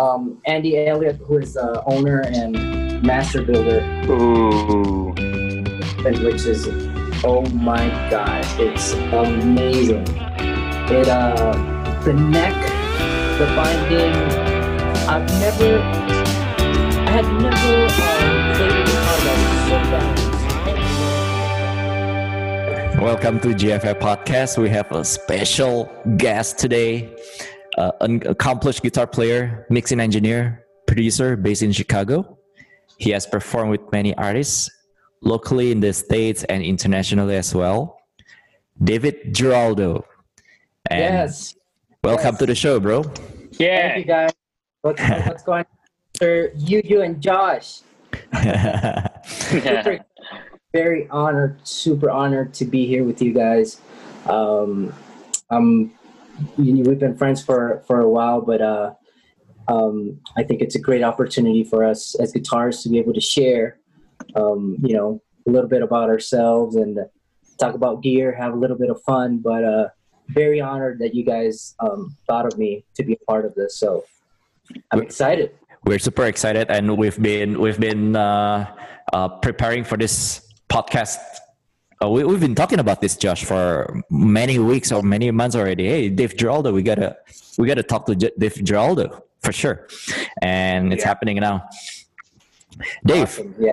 Um, Andy Elliott, who is the owner and master builder, Ooh. and which is oh my god, it's amazing. It uh, the neck, the binding. I've never, I had never um, played a guitar that was so balanced. Welcome to GFF Podcast. We have a special guest today, uh, an accomplished guitar player, mixing engineer, producer based in Chicago. He has performed with many artists locally in the States and internationally as well. David Giraldo. And Yes. Welcome yes. to the show, bro. Yeah. Thank you guys. What's, what's going on? Sir, you, you, and Josh. Super, very honored, super honored to be here with you guys. Um, um, you know, we've been friends for, for a while, but uh, um, I think it's a great opportunity for us as guitarists to be able to share, um, you know, a little bit about ourselves and talk about gear, have a little bit of fun. But uh, very honored that you guys um, thought of me to be a part of this. So I'm excited. We're super excited, and we've been we've been uh, uh, preparing for this podcast. Uh, we, we've been talking about this, Josh, for many weeks or many months already. Hey, Dave Giraldo, we gotta we gotta talk to J- Dave Giraldo for sure, and it's Yeah. happening now. Dave, Awesome. Yeah.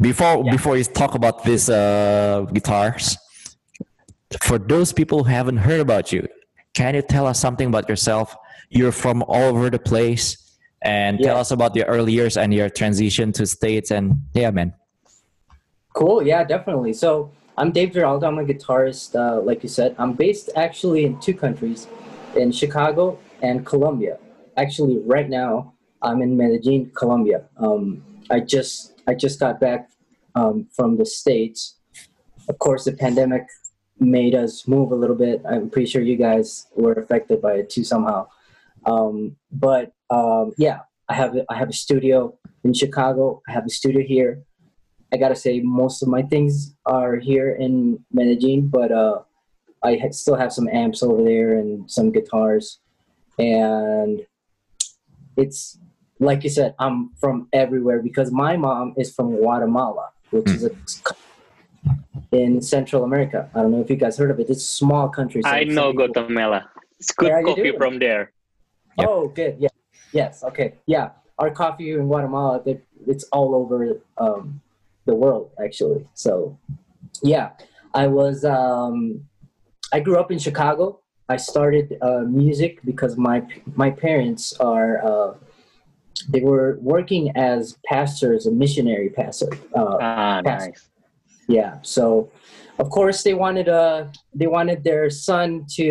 before Yeah. before you talk about these uh, guitars, for those people who haven't heard about you, can you tell us something about yourself? You're from all over the place, and tell Yeah. us about your early years and your transition to states. And yeah, man. Cool. Yeah, definitely. So I'm Dave Giraldo. I'm a guitarist, uh, like you said. I'm based actually in two countries, in Chicago and Colombia. Actually, right now I'm in Medellin, Colombia. Um, I just I just got back um, from the states. Of course, the pandemic made us move a little bit. I'm pretty sure you guys were affected by it too somehow. Um, but um, yeah, I have I have a studio in Chicago. I have a studio here. I gotta say most of my things are here in Medellin, but uh, I ha- still have some amps over there and some guitars, and it's like you said, I'm from everywhere because my mom is from Guatemala, which is a in Central America. I don't know if you guys heard of it. It's a small country. so I know like- Guatemala. It's good Yeah, coffee from there. Yep. Oh, good. Yeah. Yes. Okay. Yeah. Our coffee in Guatemala, they- it's all over um, the world, actually. So, yeah, I was. Um, I grew up in Chicago. I started uh, music because my my parents are. Uh, they were working as pastors, a missionary pastor. Uh, Ah, Yes. nice. yeah so of course they wanted uh they wanted their son to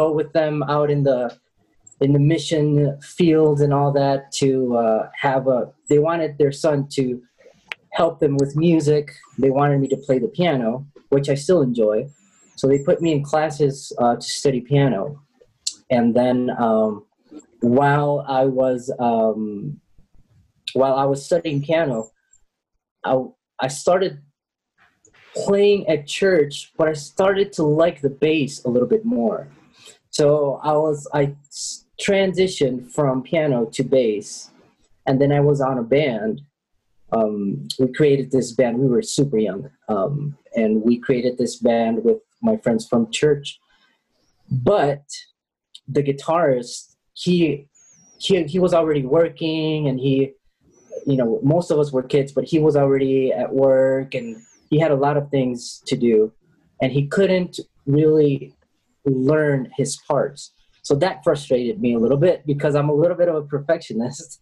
go with them out in the in the mission fields and all that to uh, have a they wanted their son to help them with music they wanted me to play the piano which i still enjoy so they put me in classes uh, to study piano and then um, while i was um, while i was studying piano i, I started playing at church, but I started to like the bass a little bit more. So I was I transitioned from piano to bass, and then I was on a band. Um, we created this band. We were super young, um, and we created this band with my friends from church. But the guitarist, he he he was already working, and he, you know, most of us were kids, but he was already at work and he had a lot of things to do and he couldn't really learn his parts so that frustrated me a little bit because i'm a little bit of a perfectionist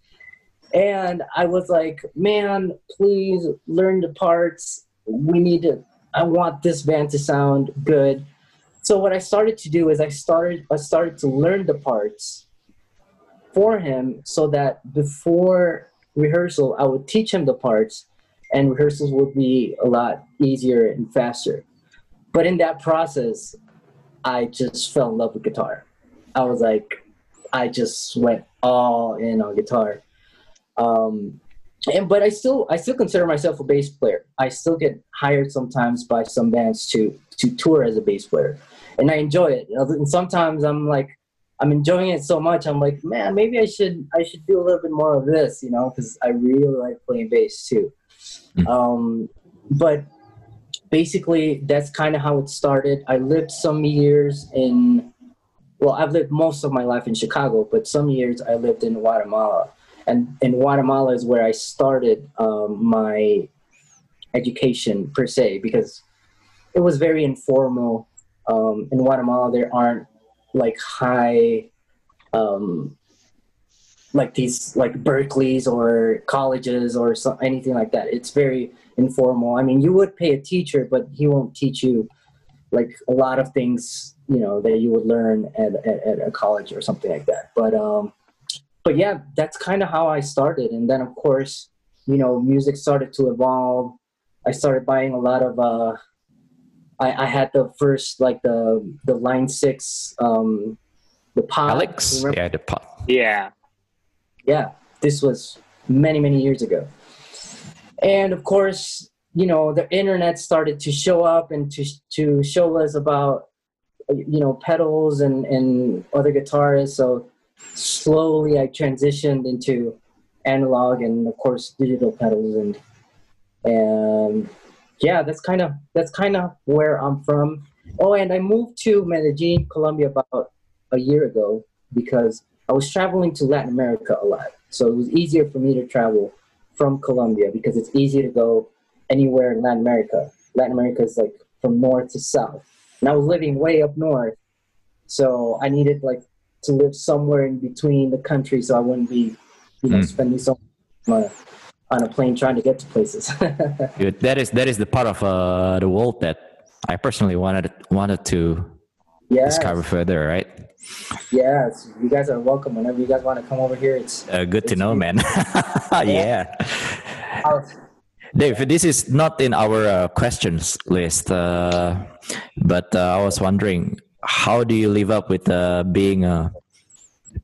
and i was like man please learn the parts we need to i want this band to sound good so what i started to do is i started i started to learn the parts for him so that before rehearsal i would teach him the parts and rehearsals would be a lot easier and faster. But in that process, I just fell in love with guitar. I was like, I just went all in on guitar. Um, and but I still I still consider myself a bass player. I still get hired sometimes by some bands to to tour as a bass player, and I enjoy it. And sometimes I'm like, I'm enjoying it so much. I'm like, man, maybe I should I should do a little bit more of this, you know, because I really like playing bass too. Mm. Um, but basically, that's kind of how it started. I lived some years in, well, I've lived most of my life in Chicago, but some years I lived in Guatemala, and in Guatemala is where I started um, my education per se because it was very informal. Um, in Guatemala, there aren't like high um like these like berkeley's or colleges or so, anything like that. It's very informal. I mean you would pay a teacher but he won't teach you like a lot of things you know that you would learn at, at, at a college or something like that. But um but yeah that's kind of how i started and then of course you know music started to evolve i started buying a lot of uh I, I had the first like the the line six um the pod. Alex, yeah, the pot. Yeah. Yeah, this was many many years ago, and of course you know the internet started to show up and to to show us about you know pedals and and other guitarists. So slowly I transitioned into analog and of course digital pedals and and yeah, that's kind of that's kind of where I'm from. Oh, and I moved to Medellin, Colombia, about a year ago because I was traveling to Latin America a lot. So it was easier for me to travel from Colombia because it's easy to go anywhere in Latin America. Latin America is like from north to south, and I was living way up north, so I needed like to live somewhere in between the country, so I wouldn't be, you know, Mm. spending so much on a, on a plane trying to get to places. Good. That is that is the part of uh, the world that I personally wanted wanted to yes. discover further. Right. Yes, you guys are welcome whenever you guys want to come over here. It's Uh, good to know, man. yeah. Dave, this is not in our uh, questions list, uh, but uh, I was wondering, how do you live up with uh, being a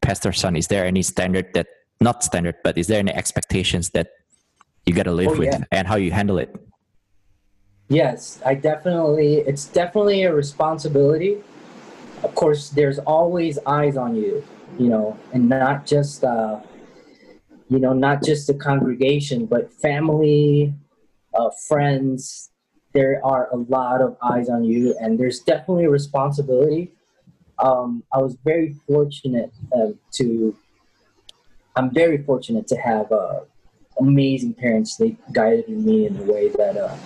pastor's son? Is there any standard that, not standard, but is there any expectations that you got to live Oh, with yeah. and how you handle it? yes, I definitely. It's definitely a responsibility. Of course, there's always eyes on you, you know, and not just uh, you know, not just the congregation, but family, uh, friends. There are a lot of eyes on you, and there's definitely a responsibility. Um, I was very fortunate uh, to. I'm very fortunate to have uh, amazing parents. They guided me in a way that uh,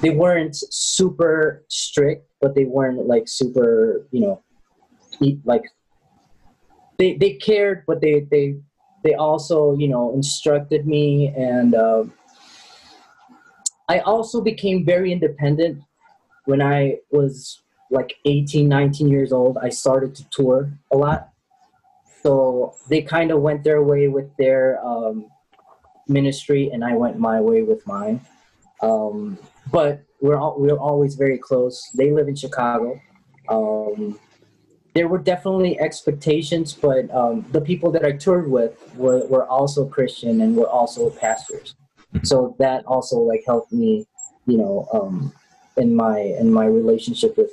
they weren't super strict, but they weren't like super, you know, like they they cared, but they they they also you know instructed me and uh, I also became very independent when I was like 18, 19 years old. I started to tour a lot. So they kind of went their way with their um, ministry, and I went my way with mine. Um, but we're all, we're always very close. They live in Chicago. Um, there were definitely expectations, but um, the people that I toured with were, were also Christian and were also pastors. So that also like helped me, you know, um, in my in my relationship with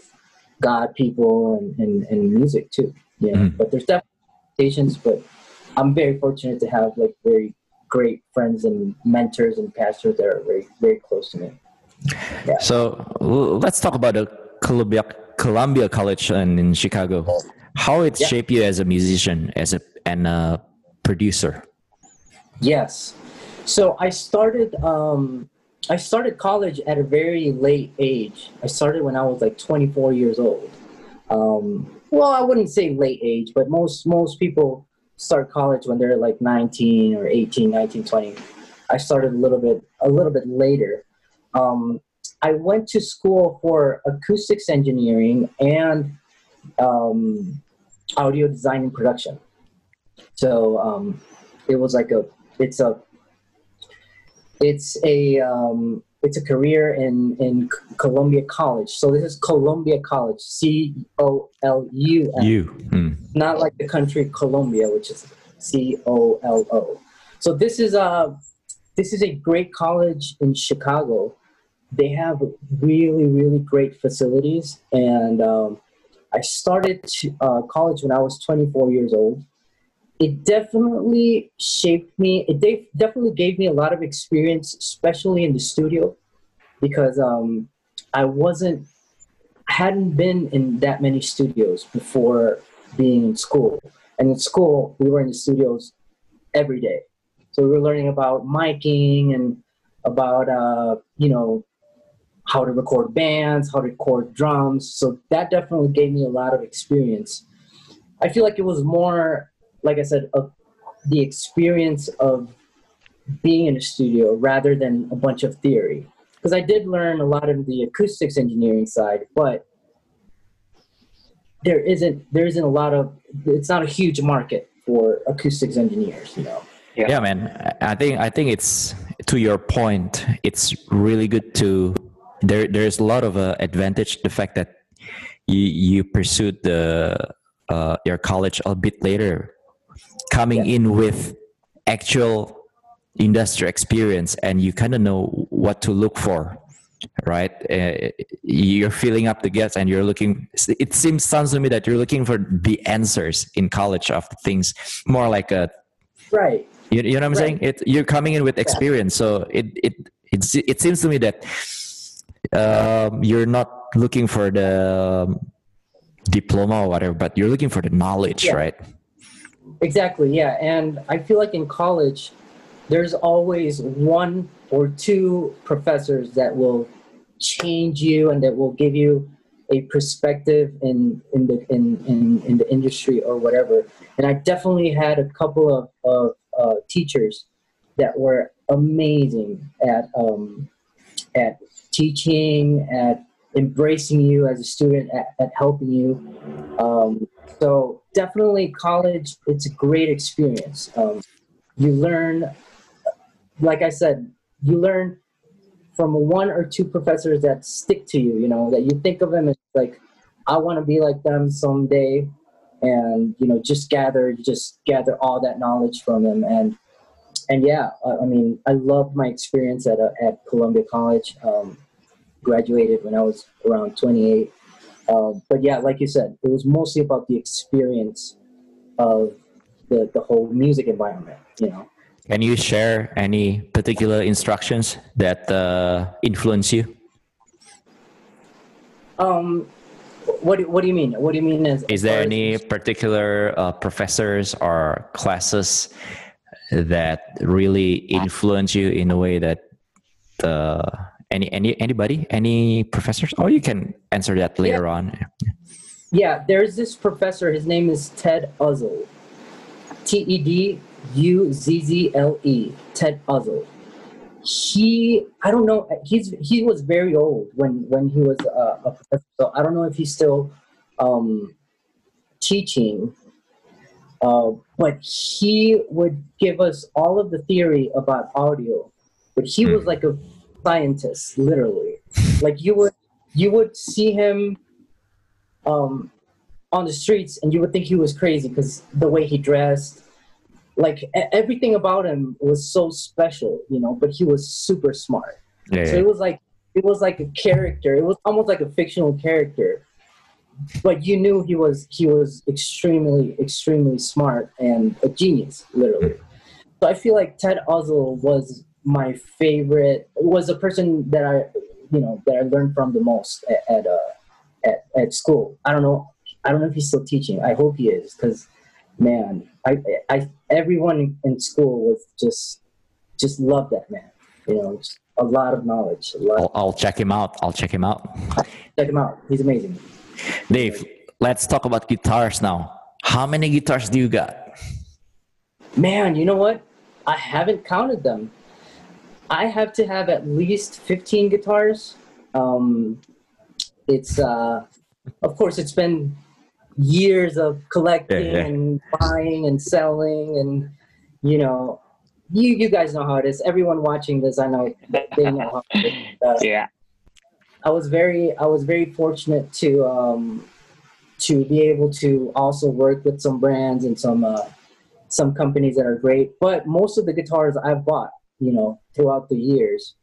God, people, and, and, and music too. You know, Mhm. but there's definitely expectations, but I'm very fortunate to have like very great friends and mentors and pastors that are very very close to me. So let's talk about the Columbia Columbia College in, in Chicago. How it Yeah. shaped you as a musician, as a and a producer. Yes. So I started um I started college at a very late age. I started when I was like 24 years old. Um well, I wouldn't say late age, but most most people start college when they're like 19 or 18, 19, 20. I started a little bit a little bit later. Um I went to school for acoustics engineering and um, audio design and production. So um, it was like a it's a it's a um, it's a career in in Columbia College. So this is Columbia College, C O L U M Hmm. not like the country Colombia, which is C O L O. So this is a this is a great college in Chicago. They have really really great facilities, and um, I started to, uh, college when I was 24 years old. It definitely shaped me. It de- definitely gave me a lot of experience, especially in the studio, because um, I wasn't, hadn't been in that many studios before being in school. And in school, we were in the studios every day. So we were learning about miking and about, uh, you know, how to record bands, how to record drums. So that definitely gave me a lot of experience. I feel like it was more, like I said, of the experience of being in a studio rather than a bunch of theory. Because I did learn a lot of the acoustics engineering side, but there isn't there isn't a lot of it's not a huge market for acoustics engineers, you know. Yeah. yeah, man. I think I think it's to your point. It's really good to there. There's a lot of uh, advantage the fact that you you pursued the uh, your college a bit later, coming yeah. in with actual industry experience, and you kind of know what to look for right uh, you're filling up the gaps and you're looking it seems sounds to me that you're looking for the answers in college of things more like a right you, you know what i'm right. saying it you're coming in with experience so it it it, it seems to me that um, you're not looking for the um, diploma or whatever but you're looking for the knowledge yeah. right exactly yeah and i feel like in college there's always one or two professors that will change you and that will give you a perspective in in the in, in, in the industry or whatever. And I definitely had a couple of, of uh, teachers that were amazing at um, at teaching, at embracing you as a student, at, at helping you. Um, so definitely college, it's a great experience. Um, you learn, like I said, you learn from one or two professors that stick to you, you know, that you think of them as like, I want to be like them someday. And, you know, just gather, just gather all that knowledge from them. And, and yeah, I, I mean, I loved my experience at, uh, at Columbia College. Um, graduated when I was around 28. Um, but yeah, like you said, it was mostly about the experience of the, the whole music environment, you know. Can you share any particular instructions that uh, influence you? Um, what what do you mean? What do you mean? As, is there any particular uh, professors or classes that really influence you in a way that uh, any any anybody any professors? Or you can answer that later yeah. on. Yeah, there's this professor. His name is Ted Uzzle. T E D U Z Z L E, Ted Uzzle. He, I don't know, he's he was very old when when he was uh, a professor. So I don't know if he's still um, teaching, uh, but he would give us all of the theory about audio. But he was like a scientist, literally. Like you would you would see him um, on the streets, and you would think he was crazy because the way he dressed like everything about him was so special, you know, but he was super smart. Yeah, so it was like it was like a character. It was almost like a fictional character. But you knew he was he was extremely, extremely smart and a genius, literally. So I feel like Ted Uzzle was my favorite was a person that I you know that I learned from the most at at, uh, at, at school. I don't know I don't know if he's still teaching. I hope he is because man, I, I, everyone in school was just, just loved that man. You know, a lot of knowledge. Lot I'll, I'll, check him out. I'll check him out. Check him out. He's amazing. Dave, let's talk about guitars now. How many guitars do you got? Man, you know what? I haven't counted them. I have to have at least 15 guitars. Um, it's, uh, of course, it's been years of collecting yeah, yeah. and buying and selling and you know you you guys know how it is everyone watching this i know they know how it is. Uh, yeah i was very i was very fortunate to um to be able to also work with some brands and some uh some companies that are great but most of the guitars i've bought you know throughout the years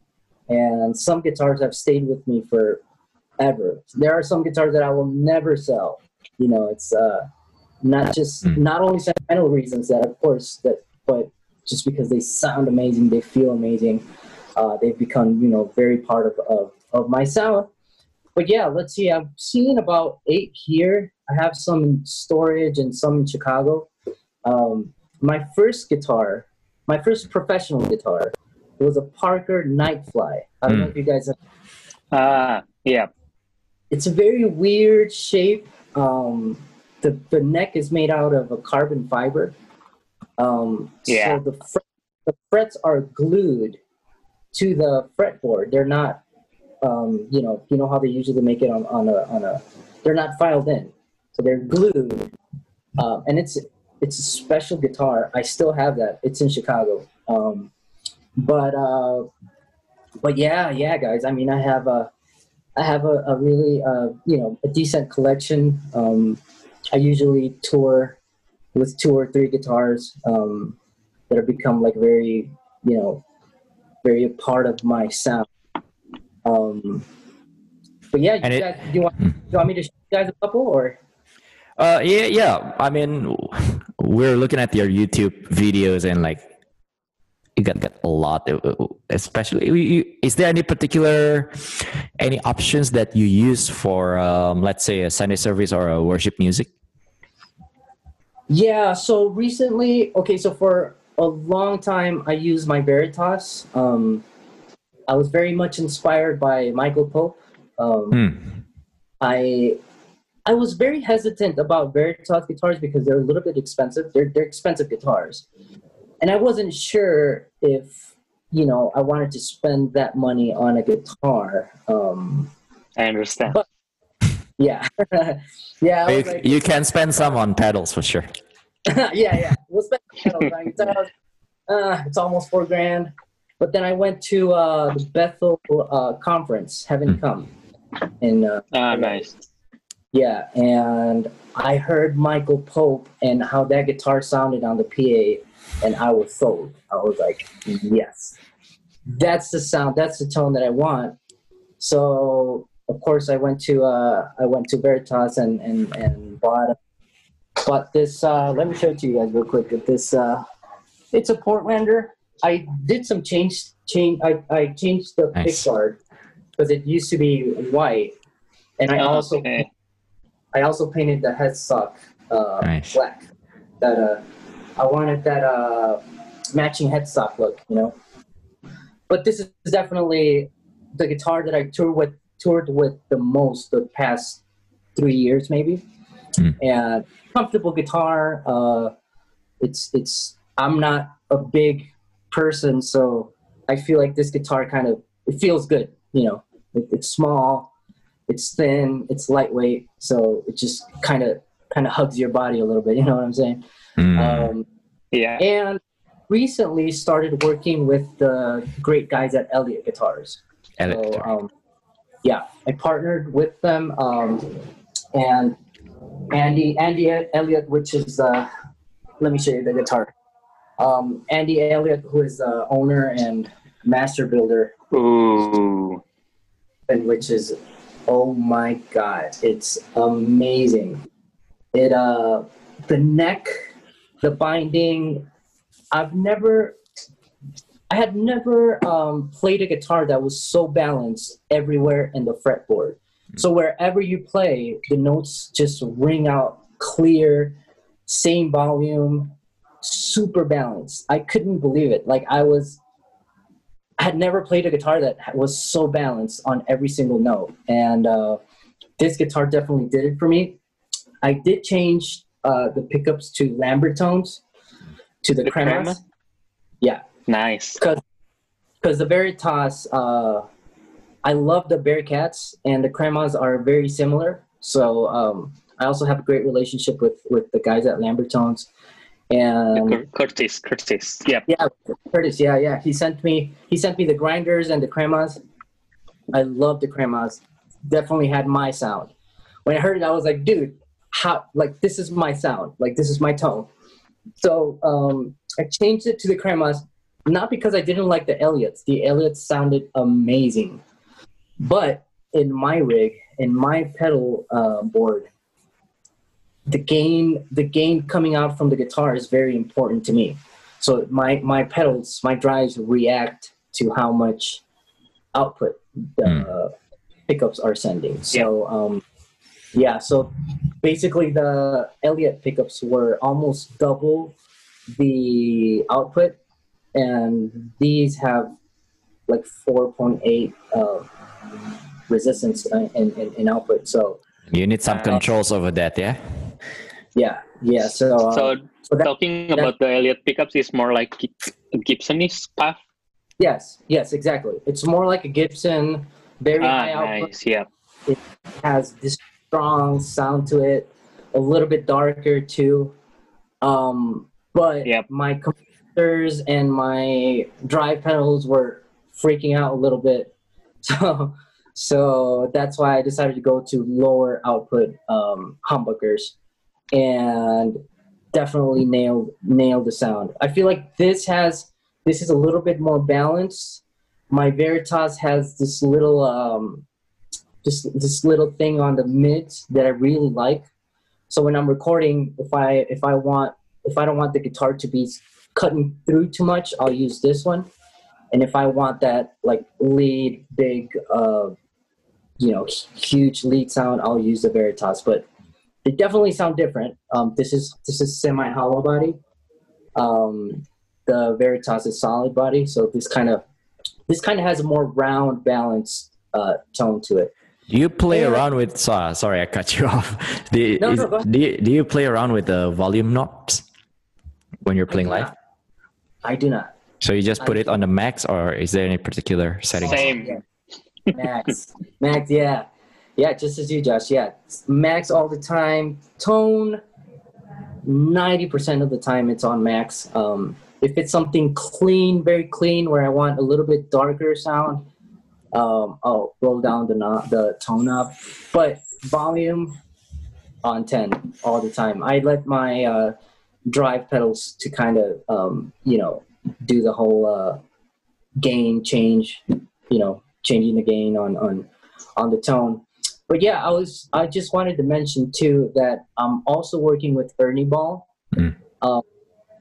and some guitars have stayed with me for ever there are some guitars that i will never sell You know, it's uh, not just Mm. not only sentimental reasons that, of course, that but just because they sound amazing, they feel amazing. Uh, they've become, you know, very part of, of, of my sound. But yeah, let's see. I've seen about eight here. I have some in storage and some in Chicago. Um, my first guitar, my first professional guitar, was a Parker NiteFly. I don't know Mm. if you guys have Ah, yeah. it's a very weird shape. Um, the the neck is made out of a carbon fiber. Um, Yeah. So the fret, the frets are glued to the fretboard. They're not, um, you know, you know how they usually make it on, on a on a. They're not filed in, so they're glued. Um, and it's it's a special guitar. I still have that. It's in Chicago. Um, but uh, but yeah, yeah, guys. I mean, I have a. I have a, a really, uh, you know, a decent collection. Um, I usually tour with two or three guitars um, that have become like very, you know, very a part of my sound. Um, but yeah, you it- guys, do you want, do you want me to show you guys a couple or? Uh, yeah, yeah. I mean, we're looking at your YouTube videos and like, you got, got a lot. uh, uh, Especially, is there any particular, any options that you use for, um, let's say, a Sunday service or a worship music? Yeah, so recently, okay, so for a long time, I used my Veritas. Um, I was very much inspired by Michael Pope. Um, Hmm. I I was very hesitant about Veritas guitars because they're a little bit expensive. They're they're expensive guitars, and I wasn't sure if you know I wanted to spend that money on a guitar. Um, I understand. But- yeah, yeah. I You, was like, you can spend some on pedals for sure. yeah, yeah. We'll spend pedals on guitars. Uh, it's almost four grand. But then I went to uh, the Bethel uh, conference, Heaven Hmm. Come, in uh, Ah, nice. Yeah, and I heard Michael Pope and how that guitar sounded on the PA, and I was sold. I was like, yes, that's the sound, that's the tone that I want. So of course I went to uh, I went to Veritas and and and bought bought this. Uh, let me show it to you guys real quick. This uh, it's a Portlander. I did some change change. I, I changed the Nice. pick guard because it used to be white, and I also Okay. I also painted the headstock uh, Nice. black. That uh, I wanted that uh, matching headstock look, you know. But this is definitely the guitar that I toured with toured with the most the past three years, maybe. Hmm. And comfortable guitar. Uh, it's it's. I'm not a big person, so I feel like this guitar kind of it feels good. You know, it, it's small it's thin, it's lightweight, so it just kind of kind of hugs your body a little bit. You know what I'm saying? Hmm. Um, Yeah. and recently started working with the great guys at Elliott Guitars. Elliott. So, um, yeah, I partnered with them, um, and Andy Andy Elliott, which is uh, let me show you the guitar. Um, Andy Elliott, who is the owner and master builder Ooh. and which is oh my god it's amazing. It uh the neck the binding i've never i had never um played a guitar that was so balanced everywhere in the fretboard. So wherever you play the notes just ring out clear same volume super balanced. I couldn't believe it. Like i was I had never played a guitar that was so balanced on every single note, and uh, this guitar definitely did it for me. I did change uh, the pickups to Lambertones, to the, The cremas, crema? Yeah. Nice. because the Veritas, uh, I love the Bearcats, and the cremas are very similar. So um, I also have a great relationship with with the guys at Lambertones, and Curtis. Curtis. Yeah. Yeah, Curtis. Yeah, yeah. He sent me. He sent me the grinders and the cremas. I love the cremas. Definitely had my sound. When I heard it, I was like, dude, how? Like this is my sound. Like this is my tone. So um, I changed it to the cremas, not because I didn't like the Elliotts. The Elliotts sounded amazing, but in my rig, in my pedal uh, board, the gain the gain coming out from the guitar is very important to me. So my my pedals, my drives react to how much output the pickups are sending. So um, yeah, so basically the Elliott pickups were almost double the output, and these have like 4.8 uh, resistance in, in, in output. So You need some Uh, controls over that, yeah? Yeah, yeah. So uh, So so that- talking about the Elliott pickups is more like Gib- Gibson's path. yes, yes, exactly. It's more like a Gibson, very high Ah, output. nice. Yeah. It has this strong sound to it, a little bit darker too. Um, but Yep. my computers and my drive pedals were freaking out a little bit, so so that's why I decided to go to lower output um, humbuckers, and definitely nailed nailed the sound. I feel like this has this is a little bit more balanced. My Veritas has this little um, just this little thing on the mids that I really like. So when I'm recording, if I if I want if I don't want the guitar to be cutting through too much, I'll use this one. And if I want that like lead big, uh, you know, huge lead sound, I'll use the Veritas. But they definitely sound different. Um, this is this is semi hollow body. Um, the Veritas is solid body, so this kind of this kind of has a more round, balanced uh, tone to it. Do you play Yeah. around with? So, sorry, I cut you off. Do you, No, is- no, go do, you, do you play around with the volume knobs when you're playing I live? not. I do not. So you just put I- it on the max, or is there any particular setting? Same. Max. Max, yeah. Yeah, just as you, Josh. Yeah. Max all the time. Tone, 90% of the time it's on max. Um, if it's something clean, very clean, where I want a little bit darker sound, um, I'll roll down the, the tone knob. But volume on 10 all the time. I let my uh, drive pedals to kind of, um, you know, do the whole uh, gain change, you know, changing the gain on on on the tone. But yeah, I was I just wanted to mention too that I'm also working with Ernie Ball, Mm. um,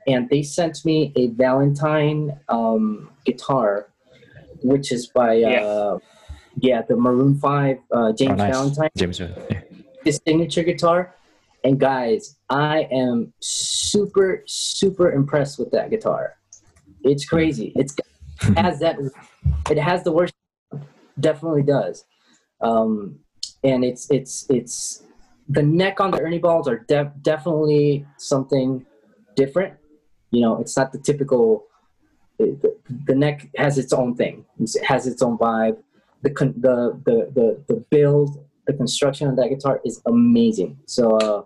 and they sent me a Valentine um, guitar, which is by uh, Yeah. yeah the Maroon Five uh, James Oh, nice. Valentine James, uh, yeah. his signature guitar. And guys, I am super, super impressed with that guitar. It's crazy. It's has that. It has the worst. Definitely does. Um, and it's it's it's the neck on the Ernie balls are def- definitely something different. You know, it's not the typical. The, the neck has its own thing. It has its own vibe. The con- the the the the build the construction of that guitar is amazing. So uh,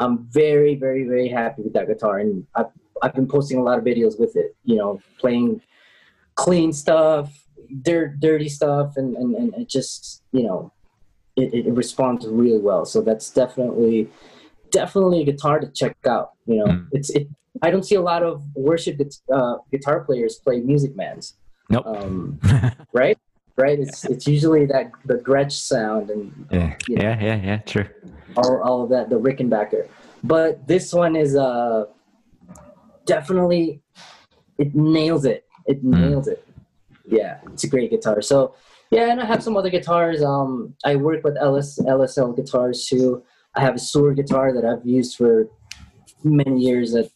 I'm very, very, very happy with that guitar, and I've I've been posting a lot of videos with it. You know, playing clean stuff, dirt, dirty stuff, and and, and just you know, it, it responds really well. So that's definitely definitely a guitar to check out. You know, Mm. it's it. I don't see a lot of worship uh, guitar players play Music Mans Nope. um, right? Right. It's it's usually that the Gretsch sound and yeah, yeah, yeah, yeah, true. all, all of that, the Rickenbacker. But this one is uh definitely it nails it. It nails it. Yeah, it's a great guitar. So yeah, and I have some other guitars. Um, I work with LS LSL guitars too. I have a Suhr guitar that I've used for many years. That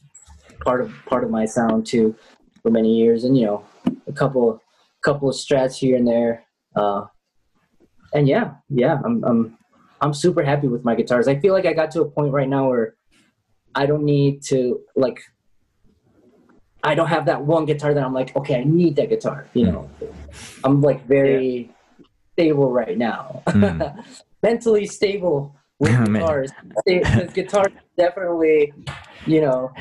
part of part of my sound too for many years, and you know a couple couple of strats here and there. Uh, and yeah, yeah, I'm I'm I'm super happy with my guitars. I feel like I got to a point right now where I don't need to like I don't have that one guitar that I'm like, okay, I need that guitar. You know, I'm like very stable right now, Mm. mentally stable with Man. guitars. Because guitars definitely, you know,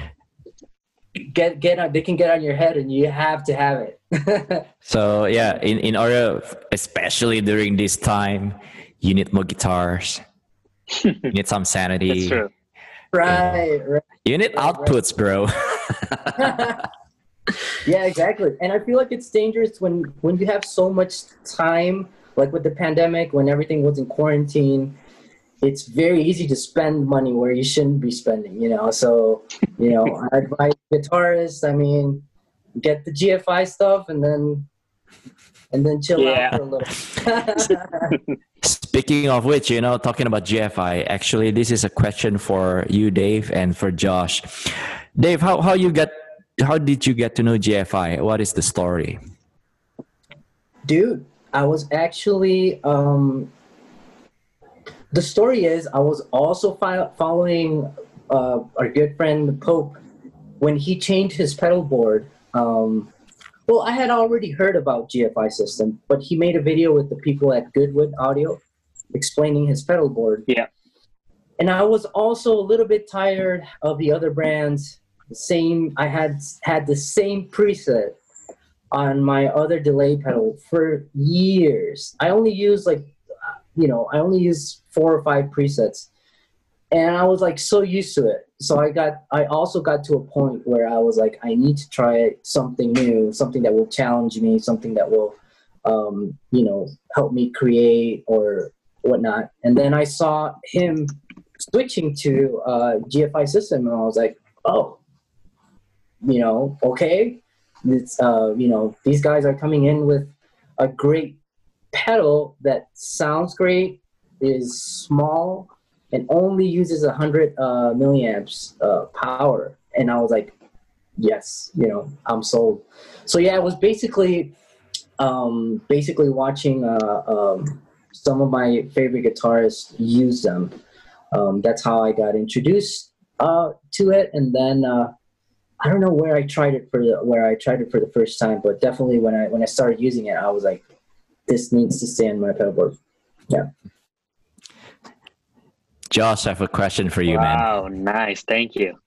get get on. They can get on your head, and you have to have it. So yeah, in in order, especially during this time, you need more guitars. you need some sanity. That's true. right, right. You need outputs, bro. Yeah, exactly. And I feel like it's dangerous when when you have so much time, like with the pandemic, when everything was in quarantine, it's very easy to spend money where you shouldn't be spending, you know. So, you know, I advise guitarists, I mean, get the GFI stuff and then and then chill Yeah. out for a little. Speaking of which, you know, talking about GFI, actually, this is a question for you, Dave, and for Josh. Dave, how, how you get, how did you get to know GFI? What is the story? Dude, I was actually um the story is I was also fi- following uh, our good friend the Pope when he changed his pedal board. Um, well, I had already heard about GFI system, but he made a video with the people at Goodwood Audio explaining his pedal board. Yeah. And I was also a little bit tired of the other brands. Same, I had had the same preset on my other delay pedal for years. I only use like, you know, I only use four or five presets, and I was like so used to it. So I got, I also got to a point where I was like, I need to try something new, something that will challenge me, something that will, um, you know, help me create or whatnot. And then I saw him switching to uh, GFI system, and I was like, oh, you know, okay, it's uh, you know, these guys are coming in with a great pedal that sounds great, is small, and only uses a 100 uh, milliamps uh, power. And I was like, yes, you know, I'm sold. So yeah, it was basically, um, basically watching uh, um, some of my favorite guitarists use them. Um, that's how I got introduced uh, to it, and then uh, I don't know where I tried it for the where I tried it for the first time, but definitely when I when I started using it, I was like, this needs to stay on my pedalboard. Yeah. Josh, I have a question for you, man. Wow, nice. Thank you.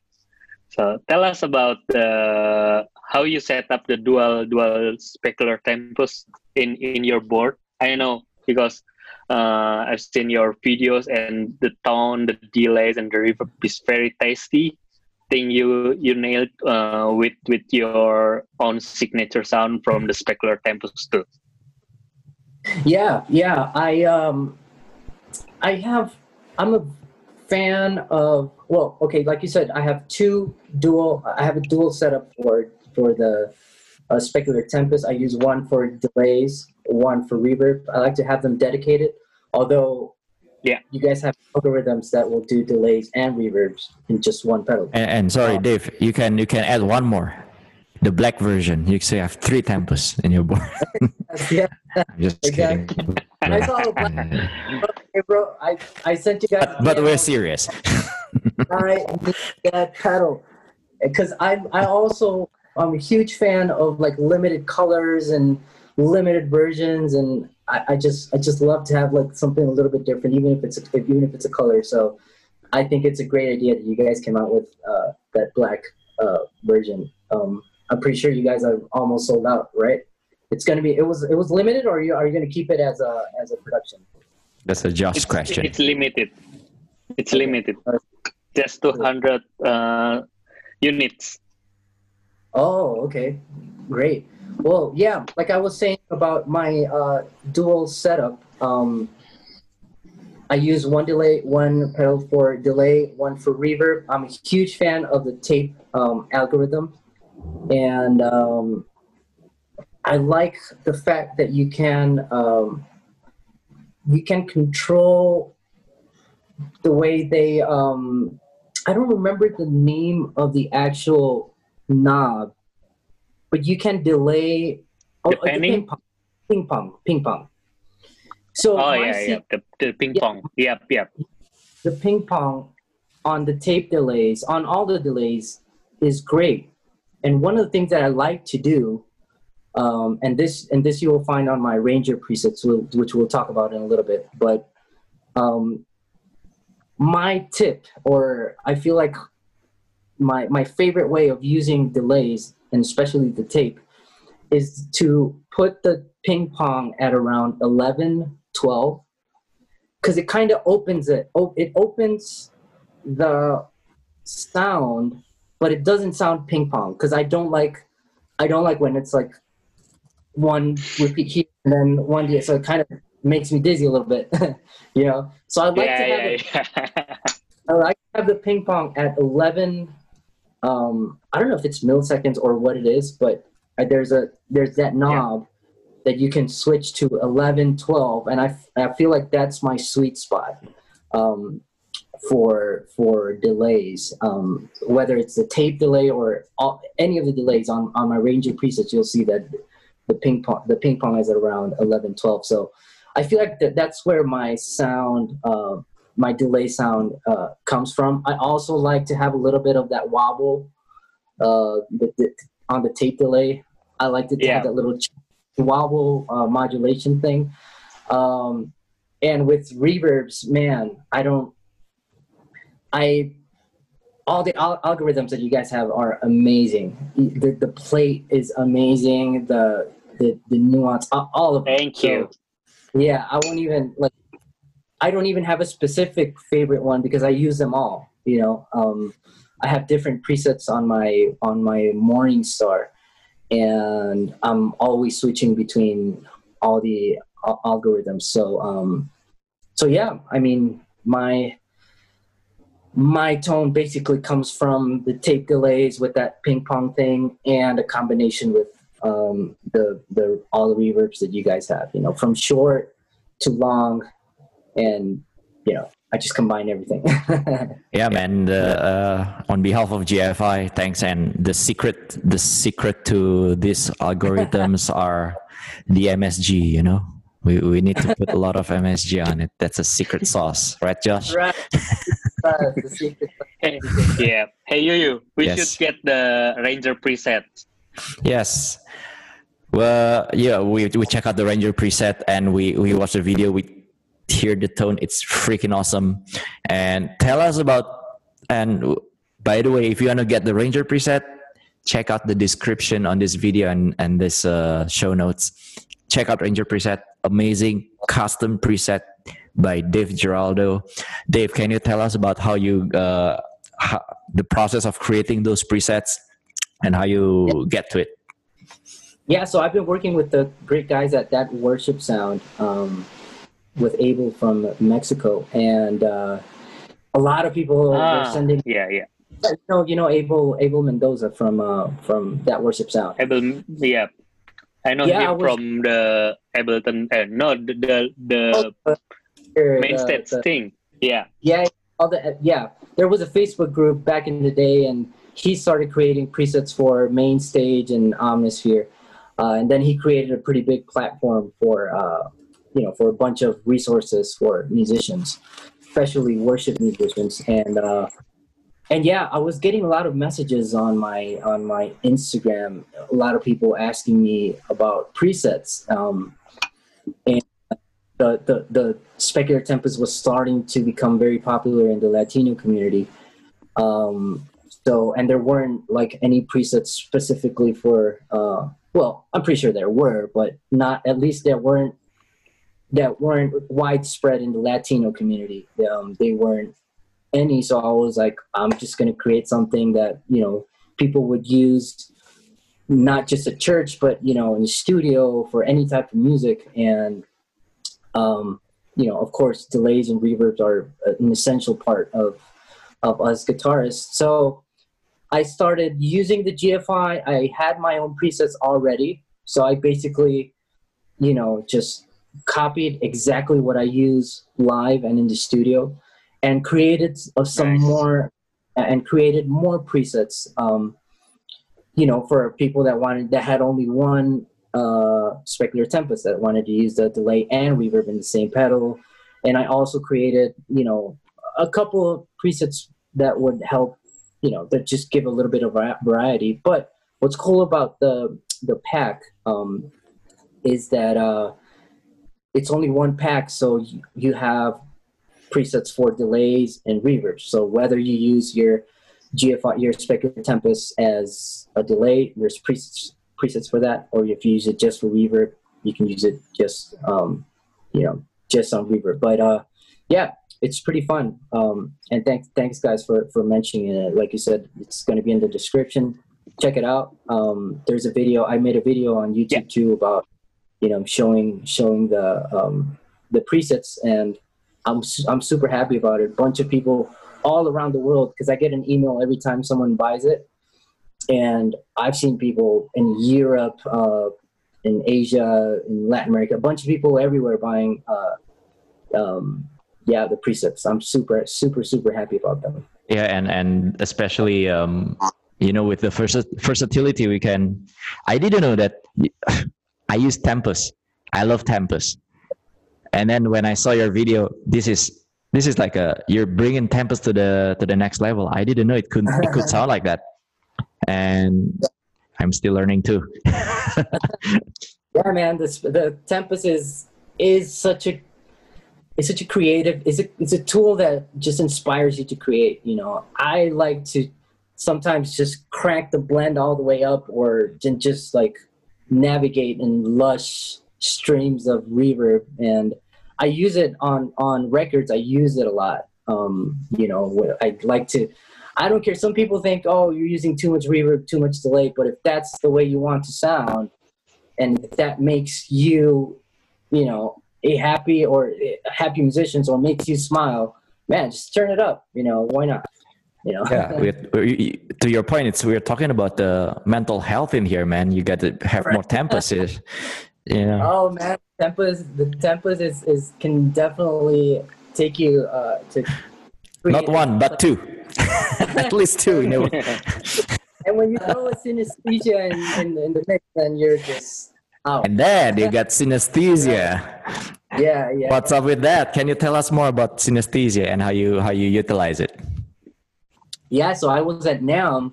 So tell us about the how you set up the dual dual Specular Tempus in in your board. I know because uh, I've seen your videos and the tone, the delays, and the reverb is very tasty. Thing you you nailed uh, with with your own signature sound from the Specular Tempus too. Yeah, yeah. I um I have I'm a fan of well, okay, like you said, I have two dual I have a dual setup for for the uh, Specular Tempus. I use one for delays, one for reverb. I like to have them dedicated. Although Yeah. you guys have algorithms that will do delays and reverbs in just one pedal. And, and sorry, Oh. Dave, you can you can add one more, the black version. You say have three Tempus in your board. yeah. I'm just Exactly. kidding. I saw the black- Hey bro, I, I sent you guys but, but we're serious. I need that pedal because I I also I'm a huge fan of like limited colors and limited versions and I, I just I just love to have like something a little bit different even if it's a, even if it's a color so I think it's a great idea that you guys came out with uh, that black uh, version um, I'm pretty sure you guys are almost sold out right it's gonna be it was it was limited or are you are you gonna keep it as a as a production That's a just It's, question. it's limited. It's limited. Just 200 uh, units. Oh, okay. Great. Well, yeah, like I was saying about my uh, dual setup, um, I use one delay, one pedal for delay, one for reverb. I'm a huge fan of the tape um, algorithm. And um, I like the fact that you can um, you can control the way they um, I don't remember the name of the actual knob, but you can delay oh, uh, Depending? ping pong, ping pong, ping pong. So Oh, yeah, yeah. The, the ping Yeah. pong. Yep, yep. the ping pong on the tape delays, on all the delays, is great. And one of the things that I like to do, um, and this and this you will find on my Ranger presets, which we'll talk about in a little bit. But um, my tip, or I feel like my my favorite way of using delays, and especially the tape, is to put the ping pong at around 11, 12 because it kind of opens it. Oh, it opens the sound, but it doesn't sound ping pong. Because I don't like, I don't like when it's like one repeat here and then one here. So it kind of makes me dizzy a little bit, you know. So I'd like yeah, to have yeah, it. yeah. I like to have the ping pong at 11. Um, I don't know if it's milliseconds or what it is, but uh, there's a there's that knob that you can switch to 11, 12, and I, f- I feel like that's my sweet spot um, for for delays. Um, whether it's the tape delay or all, any of the delays on on my Ranger presets, you'll see that the ping pong the ping pong is at around 11, 12. So I feel like that that's where my sound. Uh, my delay sound uh, comes from. I also like to have a little bit of that wobble uh, the, the, on the tape delay. I like to Yeah. have that little wobble uh, modulation thing. Um, and with reverbs, man, I don't. I all the al- algorithms that you guys have are amazing. The the plate is amazing. The the the nuance, all of it. Thank So, you. yeah, I won't even like. I don't even have a specific favorite one because I use them all. You know, um, I have different presets on my on my Morningstar, and I'm always switching between all the al- algorithms. So, um, so yeah, I mean, my my tone basically comes from the tape delays with that ping pong thing, and a combination with um, the the all the reverbs that you guys have. You know, from short to long, and you know, I just combine everything. Yeah, man. The, uh, on behalf of GFI, thanks. And the secret, the secret to these algorithms are the MSG. You know, we we need to put a lot of MSG on it. That's a secret sauce, right, Josh? right. Right, the secret. Hey, yeah. Hey, you, you. We Yes. should get the Ranger preset. Yes. Well, yeah, we we check out the Ranger preset and we we watch the video. We hear the tone. It's freaking awesome. And tell us about. And by the way, if you want to get the Ranger preset, check out the description on this video and and this uh, show notes. Check out Ranger preset. Amazing custom preset by Dave Geraldo. Dave, can you tell us about how you uh, how, the process of creating those presets and how you get to it? Yeah, so I've been working with the great guys at that worship sound um, with Abel from Mexico, and uh, a lot of people are Ah, sending. yeah, yeah. You know, you know Abel Abel Mendoza from uh, from that worship sound. Abel, yeah. I know Yeah, I him was- from the Ableton. Uh, no, the the, the Uh, main stage thing. Yeah. Yeah, all the yeah. There was a Facebook group back in the day, and he started creating presets for MainStage and Omnisphere, uh, and then he created a pretty big platform for uh, you know for a bunch of resources for musicians, especially worship musicians, and uh, and yeah, I was getting a lot of messages on my on my Instagram. A lot of people asking me about presets. Um, and the, the, the Specular Tempus was starting to become very popular in the Latino community. Um, so, and there weren't like any presets specifically for, uh, well, I'm pretty sure there were, but not, at least there weren't, that weren't widespread in the Latino community. Um, they weren't any. So I was like, I'm just going to create something that, you know, people would use not just at church, but, you know, in the studio for any type of music. And, um, you know, of course, delays and reverbs are an essential part of of us guitarists. So I started using the GFI. I had my own presets already, so I basically, you know, just copied exactly what I use live and in the studio, and created some Nice. more and created more presets. Um, you know, for people that wanted that had only one uh, Specular Tempus that wanted to use the delay and reverb in the same pedal. And I also created, you know, a couple of presets that would help, you know, that just give a little bit of variety. But what's cool about the the pack um, is that uh, it's only one pack, so you, you have presets for delays and reverbs. So whether you use your GFI, your Specular Tempus as a delay, there's presets presets for that, or if you use it just for reverb, you can use it just um, you know just on reverb. But uh, yeah, it's pretty fun. Um, and thanks thanks guys for for mentioning it. Like you said, it's going to be in the description. Check it out. Um, there's a video I made a video on YouTube Yeah. too about you know showing showing the um, the presets, and I'm I'm super happy about it. A Bunch of people all around the world because I get an email every time someone buys it, and I've seen people in Europe, uh, in Asia, in Latin America, a bunch of people everywhere buying. Uh, um, yeah, the presets. I'm super, super, super happy about them. Yeah, and and especially um, you know with the vers- versatility we can. I didn't know that. I use Tempus. I love Tempus. And then when I saw your video, this is this is like a you're bringing Tempus to the to the next level. I didn't know it could it could sound like that, and I'm still learning too. yeah, man. This the Tempus is is such a it's such a creative. It's a it's a tool that just inspires you to create. You know, I like to sometimes just crank the blend all the way up, or just like navigate in lush streams of reverb and i use it on on records. I use it a lot. Um you know i like to i don't care. Some people think oh you're using too much reverb too much delay but if that's the way you want to sound and if that makes you you know a happy or a happy musician or makes you smile man just turn it up you know why not you know? Yeah we, to your point it's we're talking about the mental health in here man. You got to have right. more tempus yeah. Oh man tempus the tempus is, is can definitely take you uh to not one but two. At least two you know. And when you throw a synesthesia in, in, in the mix then you're just out. and then you got synesthesia. Yeah yeah. What's up with that? Can you tell us more about synesthesia and how you how you utilize it yeah so i was at NAMM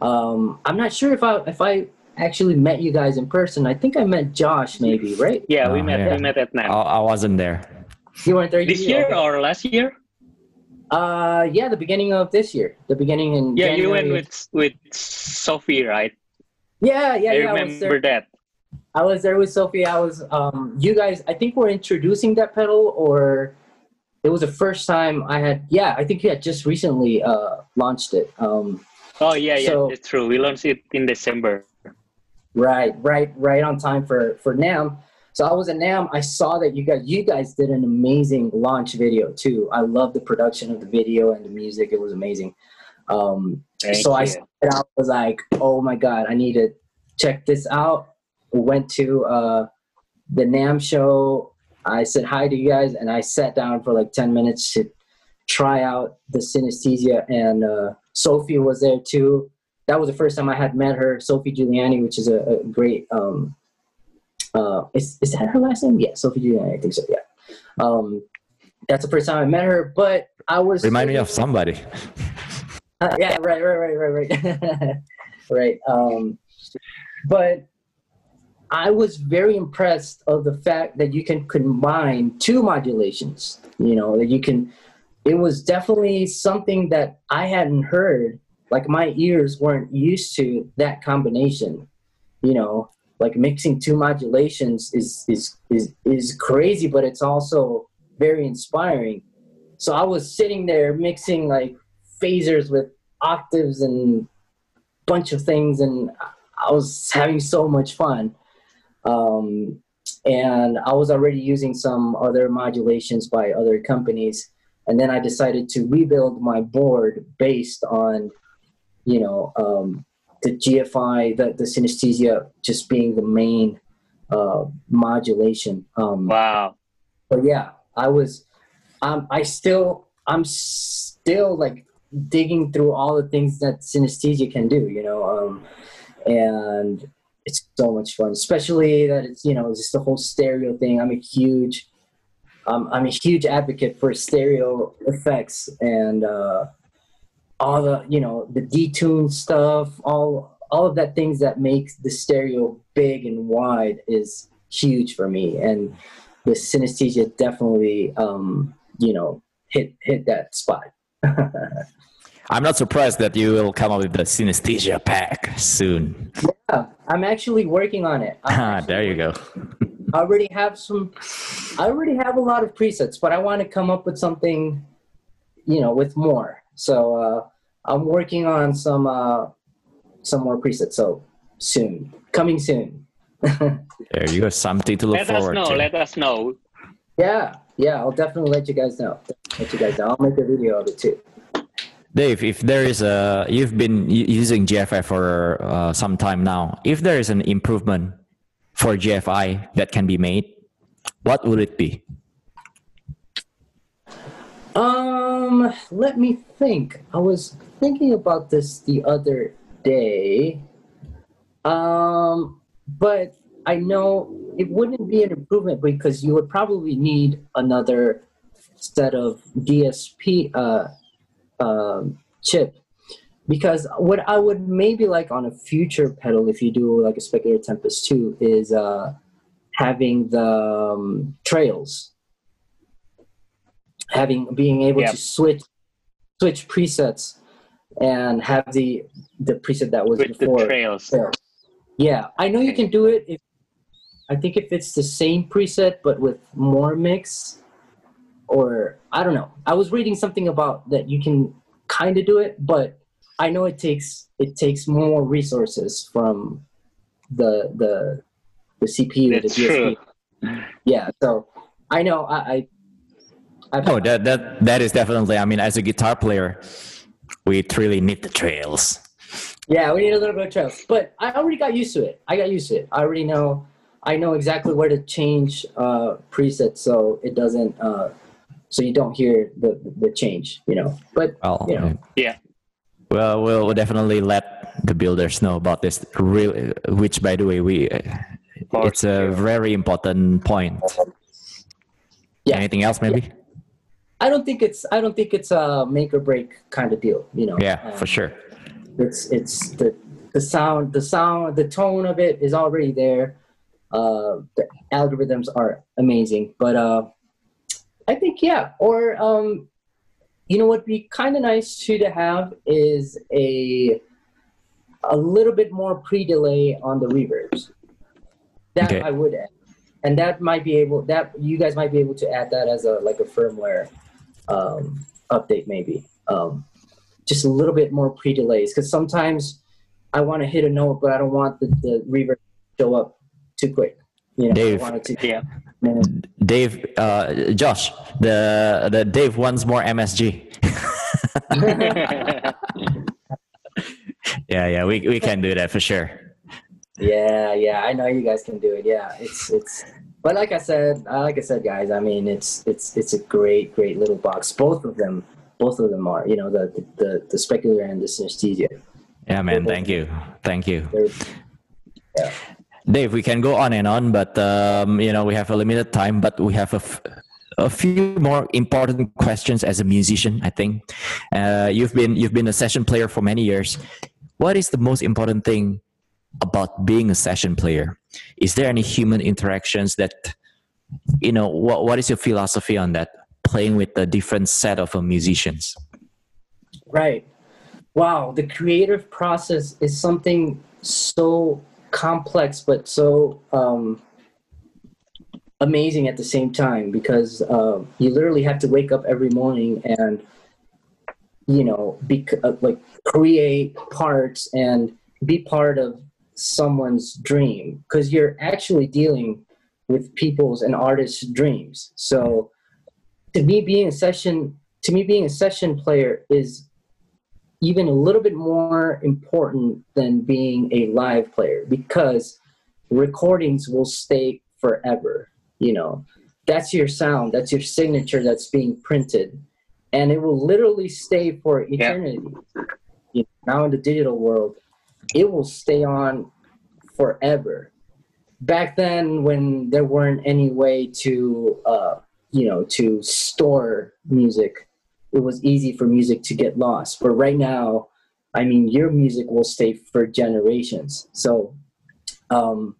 um i'm not sure if i if i actually met you guys in person. I think I met Josh, maybe, right? Yeah, we oh, met. Yeah. We met at NAMM. I, I, wasn't there. You weren't there this year or last year? Uh, yeah, the beginning of this year. The beginning in yeah, January. you went with with Sophie, right? Yeah, yeah, I yeah. remember I that. I was there with Sophie. I was um, you guys. I think we're introducing that pedal, or it was the first time I had. Yeah, I think you had just recently uh launched it. Um, oh yeah, yeah, it's true. We launched it in December. Right, right, right on time for for NAMM. So I was at NAMM. I saw that you guys you guys did an amazing launch video too. I love the production of the video and the music. It was amazing. Um, so I, I was like, oh my god, I need to check this out. Went to uh, the NAMM show. I said hi to you guys, and I sat down for like ten minutes to try out the synesthesia. And uh, Sophie was there too that was the first time I had met her, Sophie Giuliani, which is a, a great. Um, uh, is is that her last name? Yeah, Sophie Giuliani. I think so. Yeah. Um, that's the first time I met her, but I was remind me of somebody. Uh, yeah, right, right, right, right, right, right. Um, but I was very impressed of the fact that you can combine two modulations. You know that you can. It was definitely something that I hadn't heard like my ears weren't used to that combination you know like mixing two modulations is is is is crazy but it's also very inspiring so i was sitting there mixing like phasers with octaves and bunch of things and i was having so much fun um, and i was already using some other modulations by other companies and then i decided to rebuild my board based on you know, um, the GFI, the, the synesthesia just being the main uh, modulation. Um, wow. But yeah, I was, um, I still, I'm still like digging through all the things that synesthesia can do, you know, um, and it's so much fun, especially that it's, you know, just the whole stereo thing. I'm a huge, um, I'm a huge advocate for stereo effects and, uh, all the you know the detune stuff all all of that things that makes the stereo big and wide is huge for me and the synesthesia definitely um you know hit hit that spot i'm not surprised that you will come up with the synesthesia pack soon yeah i'm actually working on it ah there you go i already have some i already have a lot of presets but i want to come up with something you know with more so uh, I'm working on some uh, some more presets. So soon, coming soon. there you go. Something to look let forward us know. Let us know. Yeah, yeah, I'll definitely let you guys know. Let you guys know. I'll make a video of it too. Dave, if there is a, you've been using GFI for uh, some time now. If there is an improvement for GFI that can be made, what would it be? Um, let me think. I was thinking about this the other day. Um, but I know it wouldn't be an improvement because you would probably need another set of DSP uh, um, chip. Because what I would maybe like on a future pedal, if you do like a Speculator Tempus 2, is uh, having the um, trails having being able to switch switch presets and have the the preset that was with the before. trails. there. Yeah, I know you can do it. If I think if it's the same preset but with more mix, or I don't know. I was reading something about that you can kind of do it, but I know it takes it takes more resources from the the the CPU. That's the DSP. true. Yeah, so I know I. I I've- Oh, that that that is definitely. I mean, as a guitar player, we really need the trails. Yeah, we need a little bit of trails, but I already got used to it. I got used to it. I already know. I know exactly where to change uh, presets so it doesn't. Uh, so you don't hear the the change, you know. But Well, You know. Yeah. Well, we'll we'll definitely let the builders know about this. really which, by the way, we it's a very important point. Yeah. Anything else, maybe? I don't think it's. I don't think it's a make or break kind of deal, you know. Yeah, Um, for sure. It's it's the the sound, the sound, the tone of it is already there. Uh, the algorithms are amazing, but uh, I think yeah. Or um, you know what would be kind of nice too to have is a a little bit more pre-delay on the reverbs. That Okay. I would add, and that might be able that you guys might be able to add that as a like a firmware um, update maybe. Um, just a little bit more pre-delays because sometimes I want to hit a note, but I don't want the, the reverb to show up too quick. You know, Dave. I want it to. Yeah. Dave, uh, Josh, the the Dave wants more MSG. yeah, yeah, we we can do that for sure. Yeah, yeah, I know you guys can do it. Yeah, it's it's. But like I said, uh, like I said, guys, I mean, it's it's it's a great, great little box. Both of them, both of them are. You know, the the the speculator and the synesthesia. Yeah, man. Thank you, thank you, yeah. Dave. We can go on and on, but um, you know we have a limited time. But we have a, f- a few more important questions as a musician. I think uh, you've been you've been a session player for many years. What is the most important thing about being a session player? Is there any human interactions that you know? What what is your philosophy on that? Playing with a different set of uh, musicians. Right. Wow, the creative process is something so complex but so um, amazing at the same time because uh, you literally have to wake up every morning and you know be uh, like create parts and be part of someone's dream because you're actually dealing with people's and artists' dreams. So to me, being a session to me being a session player is even a little bit more important than being a live player because recordings will stay forever you know. That's your sound that's your signature that's being printed and it will literally stay for eternity. You know, now in the digital world it will stay on forever. Back then when there weren't any way to uh, you know to store music it was easy for music to get lost. But right now, I mean, your music will stay for generations. So um,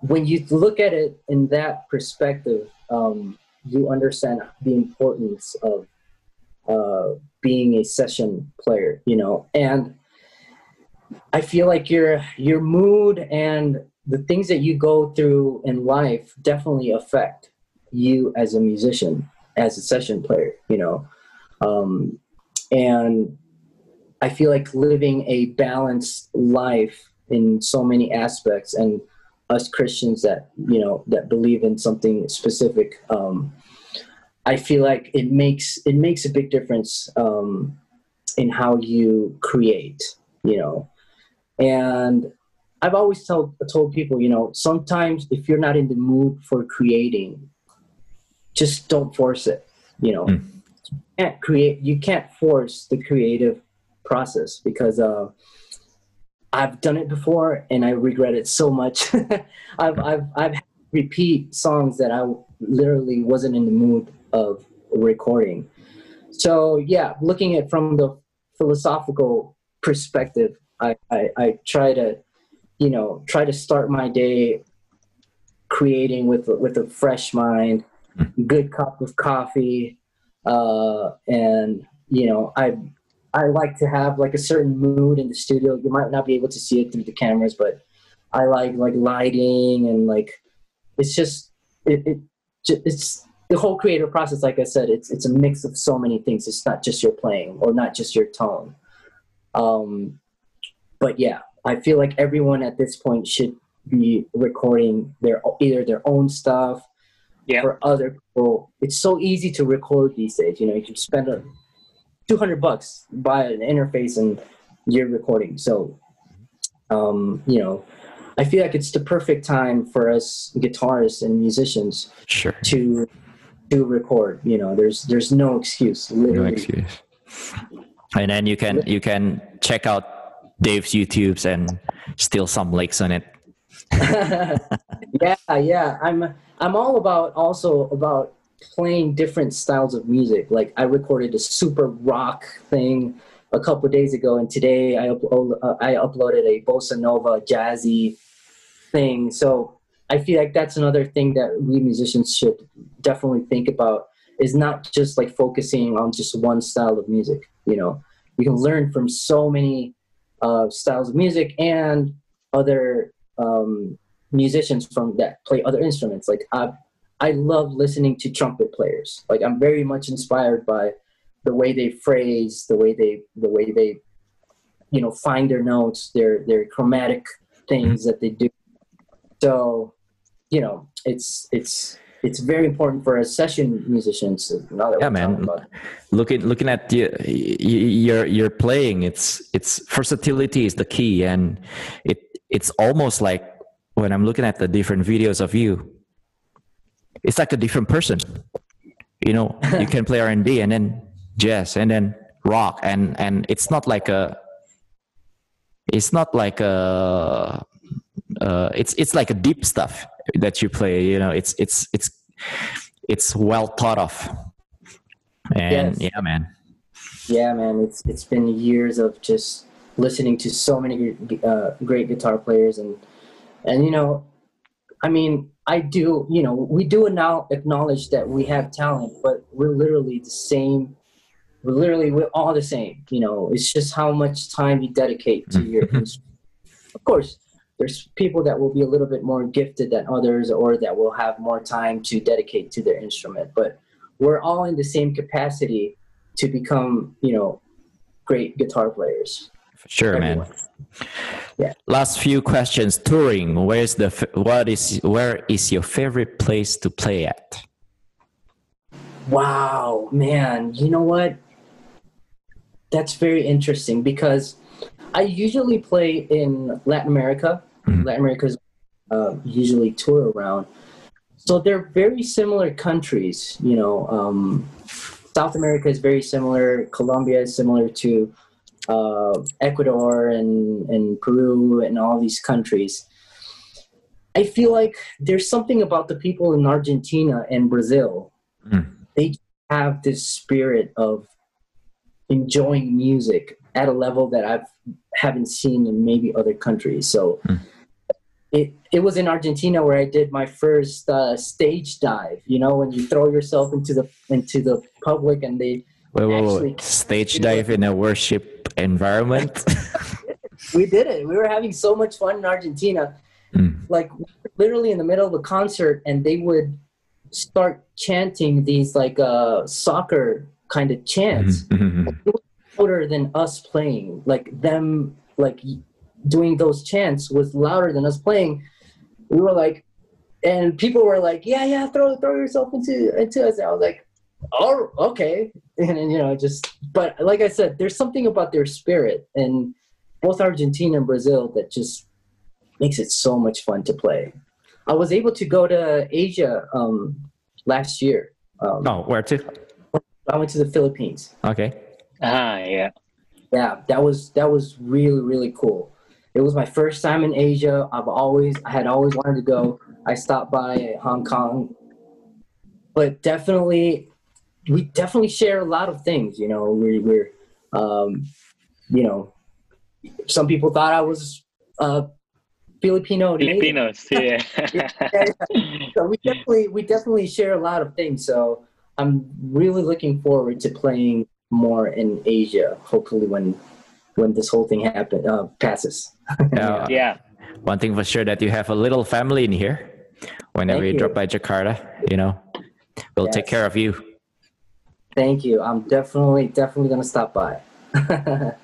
when you look at it in that perspective, um, you understand the importance of uh, being a session player, you know, and I feel like your your mood and the things that you go through in life definitely affect you as a musician, as a session player, you know um, and I feel like living a balanced life in so many aspects and us Christians that you know that believe in something specific. Um, I feel like it makes it makes a big difference um, in how you create. You know, and I've always told told people, you know, sometimes if you're not in the mood for creating, just don't force it. You know, mm. You can't create. You can't force the creative process because uh, I've done it before and I regret it so much. I've I've I've repeat songs that I literally wasn't in the mood of recording. So yeah, looking at from the philosophical perspective, I, I, I try to, you know, try to start my day creating with with a fresh mind, good cup of coffee, uh, and you know, I I like to have like a certain mood in the studio. You might not be able to see it through the cameras, but I like like lighting and like it's just it, it it's the whole creative process. Like I said, it's it's a mix of so many things. It's not just your playing or not just your tone. Um, but yeah, I feel like everyone at this point should be recording their either their own stuff yeah. for other people. It's so easy to record these days. You know, you can spend a 200 bucks buy an interface and you're recording. So, um, you know, I feel like it's the perfect time for us guitarists and musicians sure. to to record. You know, there's there's no excuse. Literally. No excuse. And then you can you can check out Dave's YouTube's and steal some licks on it. yeah, yeah. I'm I'm all about also about playing different styles of music. Like I recorded a super rock thing a couple days ago, and today I upload, uh, I uploaded a bossa nova jazzy thing. So I feel like that's another thing that we musicians should definitely think about is not just like focusing on just one style of music. You know, you can learn from so many uh, styles of music and other um, musicians from that play other instruments. Like I, I love listening to trumpet players. Like I'm very much inspired by the way they phrase, the way they, the way they, you know, find their notes, their their chromatic things that they do. So, you know, it's it's it's very important for us session musicians. yeah, man. Looking looking at the, your your playing, it's it's versatility is the key, and it it's almost like when I'm looking at the different videos of you, it's like a different person. You know, you can play R and B and then jazz and then rock, and and it's not like a it's not like a uh, it's it's like a deep stuff that you play you know it's it's it's it's well thought of and yes. yeah man yeah man it's it's been years of just listening to so many uh, great guitar players and and you know i mean i do you know we do now acknowledge that we have talent but we're literally the same. We're literally we're all the same you know. It's just how much time you dedicate to your instrument of course there's people that will be a little bit more gifted than others or that will have more time to dedicate to their instrument but we're all in the same capacity to become you know great guitar players. Sure Everyone. man yeah last few questions touring where's the what is where is your favorite place to play at wow man you know what that's very interesting because I usually play in Latin America. Mm-hmm. Latin America's uh, usually tour around. So they're very similar countries. You know, um, South America is very similar. Colombia is similar to uh, Ecuador and, and Peru and all these countries. I feel like there's something about the people in Argentina and Brazil. Mm. They have this spirit of enjoying music at a level that I've haven't seen in maybe other countries. So mm. it it was in Argentina where I did my first uh, stage dive. You know, when you throw yourself into the into the public and they wait, wait, wait. stage dive in a worship environment. we did it. We were having so much fun in Argentina. Mm. Like literally in the middle of a concert, and they would start chanting these like uh, soccer kind of chants. Mm-hmm louder than us playing. Like them, like doing those chants was louder than us playing. we were like, and people were like, yeah, yeah, throw throw yourself into into us. And I was like, oh, okay, and, and you know, just but like I said, there's something about their spirit and both Argentina and Brazil that just makes it so much fun to play. I was able to go to Asia um, last year. Um, Oh, where to? I went to the Philippines. Okay. Ah, yeah. Yeah, that was that was really really cool. It was my first time in Asia. I've always I had always wanted to go. I stopped by Hong Kong, but definitely we definitely share a lot of things. You know, we, we're um, you know, some people thought I was uh, Filipino. Filipinos, yeah. so we definitely we definitely share a lot of things. So I'm really looking forward to playing more in Asia. Hopefully, when when this whole thing happen uh, passes. Yeah. yeah. One thing for sure that you have a little family in here. Whenever you, you. drop by Jakarta, you know, we'll take care of you. Thank you. I'm definitely definitely gonna stop by.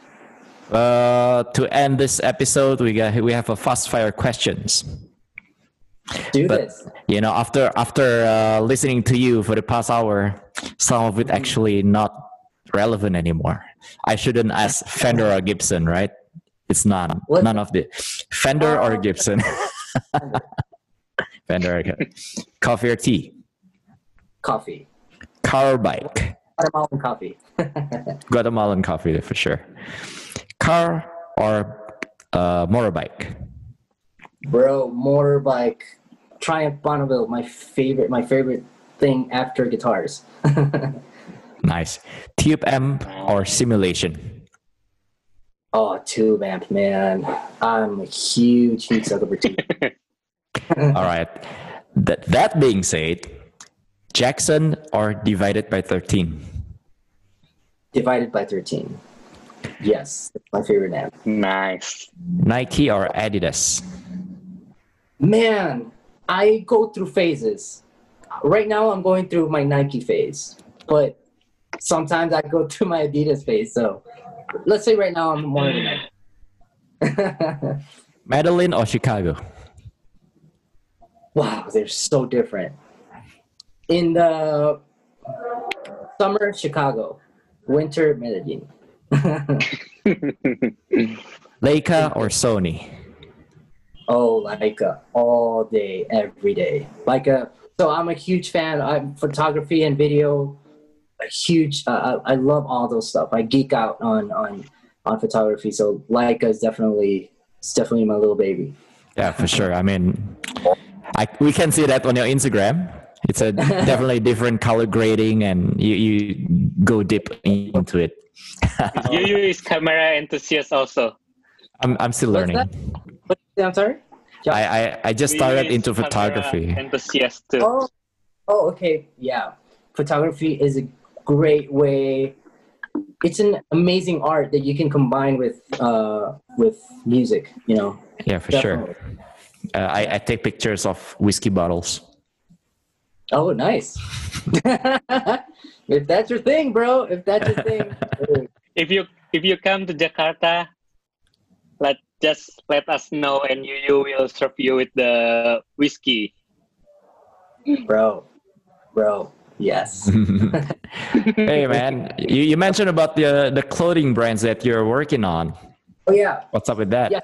Uh, to end this episode, we got we have a fast fire questions. Do But this. you know, after after uh, listening to you for the past hour, some of it actually not relevant anymore. I shouldn't ask Fender or Gibson, right? It's none. What? None of the Fender or Oh. Gibson. Fender or Coffee or tea? Coffee. Car or bike? Guatemalan coffee. Guatemalan coffee for sure. Car or uh, motorbike? Bro, motorbike. Triumph Bonneville, my favorite my favorite thing after guitars. Nice. Tube amp or simulation? oh, tube amp, man. I'm a huge, huge sucker for tube. All right. That that being said, Jackson or divided by 13? Divided by 13. Yes, my favorite amp. Nice. Nike or Adidas? Man, I go through phases. Right now, I'm going through my Nike phase, but sometimes I go through my Adidas phase. So let's say right now I'm more of a Nike. Medellin or Chicago? wow, they're so different. In the summer, Chicago. Winter, Medellin. Leica or Sony? Oh, Leica all day, every day. Leica. So I'm a huge fan. I'm photography and video. A huge. Uh, I I love all those stuff. I geek out on on on photography. So Leica is definitely it's definitely my little baby. Yeah, for sure. I mean, I, we can see that on your Instagram. It's a definitely different color grading, and you, you go deep into it. you use camera enthusiast also. I'm, I'm still What's learning. that? What, I'm sorry. I, I, I just We started use into camera photography. Enthusiast too. Oh, oh, okay, yeah. Photography is a great way. It's an amazing art that you can combine with uh, with music. You know, Yeah, for definitely. sure. Uh, I, I take pictures of whiskey bottles. Oh, nice. if that's your thing, bro. If that's your thing, If you if you come to Jakarta, let just let us know and you, you will serve you with the whiskey. bro, bro. Yes. hey man, you, you mentioned about the the clothing brands that you're working on. Oh yeah. What's up with that? Yeah.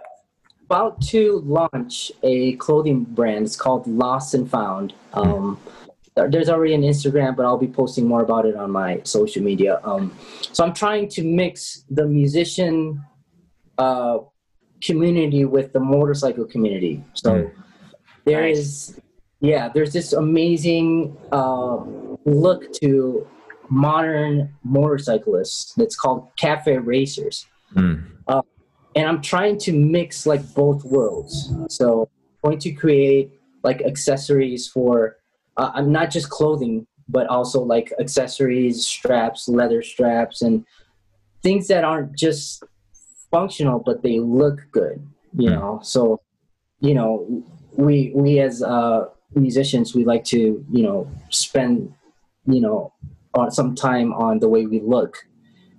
About to launch a clothing brand. It's called Lost and Found. Um, there- there's already an Instagram, but I'll be posting more about it on my social media. Um, so I'm trying to mix the musician uh, community with the motorcycle community. So Mm. there Nice. is, yeah, there's this amazing uh, look to modern motorcyclists that's called cafe racers Mm. and I'm trying to mix like both worlds. So I'm going to create like accessories for uh, I'm not just clothing, but also like accessories, straps, leather straps, and things that aren't just functional, but they look good. You Hmm. know, so you know we we as uh, musicians we like to you know spend you know on some time on the way we look,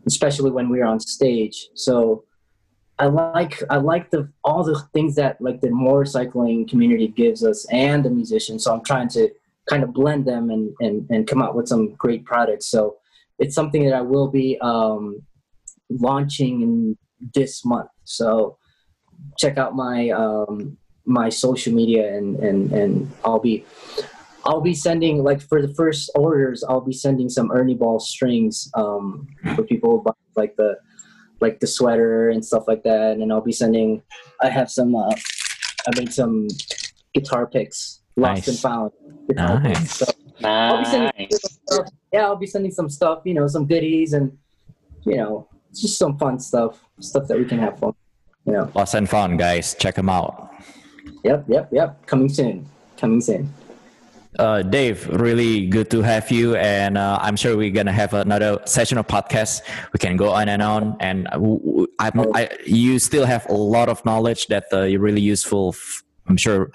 especially when we're on stage. So I like I like the all the things that like the motorcycling community gives us and the musicians. So I'm trying to kind of blend them and and and come out with some great products. So it's something that I will be um, launching in this month. So check out my um, my social media and and and I'll be I'll be sending like for the first orders I'll be sending some Ernie Ball strings um, for people like the like the sweater and stuff like that and I'll be sending I have some uh, I made some guitar picks lost Nice. and found Nice. picks. So I'll be sending Nice. stuff. yeah I'll be sending some stuff you know some goodies and you know just some fun stuff stuff that we can have fun you know Lost and Found, guys. Check them out. Yep, yep, yep. Coming soon. Coming soon. Uh, Dave, really good to have you, and uh, I'm sure we're gonna have another session of podcast. We can go on and on, and w- w- I'm, I, you still have a lot of knowledge that uh, you're really useful. f- I'm sure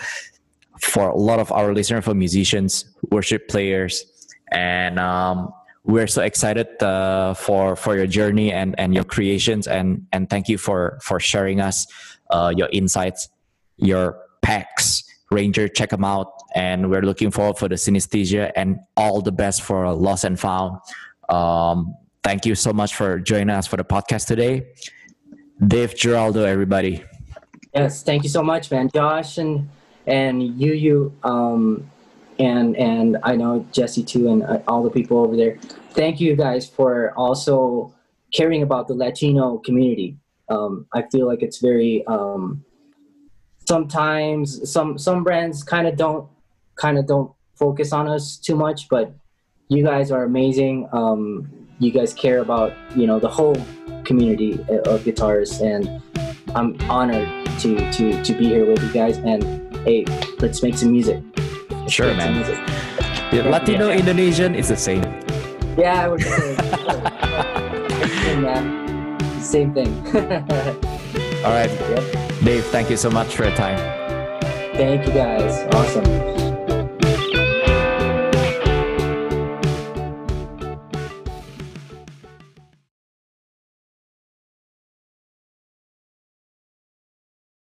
for a lot of our listeners, for musicians, worship players, and um, we're so excited uh, for for your journey and and your creations, and and thank you for for sharing us uh, your insights, your packs. Ranger, check them out, and we're looking forward for the synesthesia and all the best for Lost and Found. Um, thank you so much for joining us for the podcast today, Dave Geraldo, everybody. Yes, thank you so much, man. Josh and and you, you, um, and and I know Jesse too, and uh, all the people over there. Thank you guys for also caring about the Latino community. Um, I feel like it's very um, sometimes some some brands kind of don't kind of don't focus on us too much, but you guys are amazing. Um, you guys care about you know the whole community of guitarists, and I'm honored to to to be here with you guys. And hey, let's make some music. Let's Sure, man. music. The Latino Indonesian is the same. Yeah, we're same. Same, man. Same thing. All right, Yep. Dave, thank you so much for your time. Thank you guys. Awesome.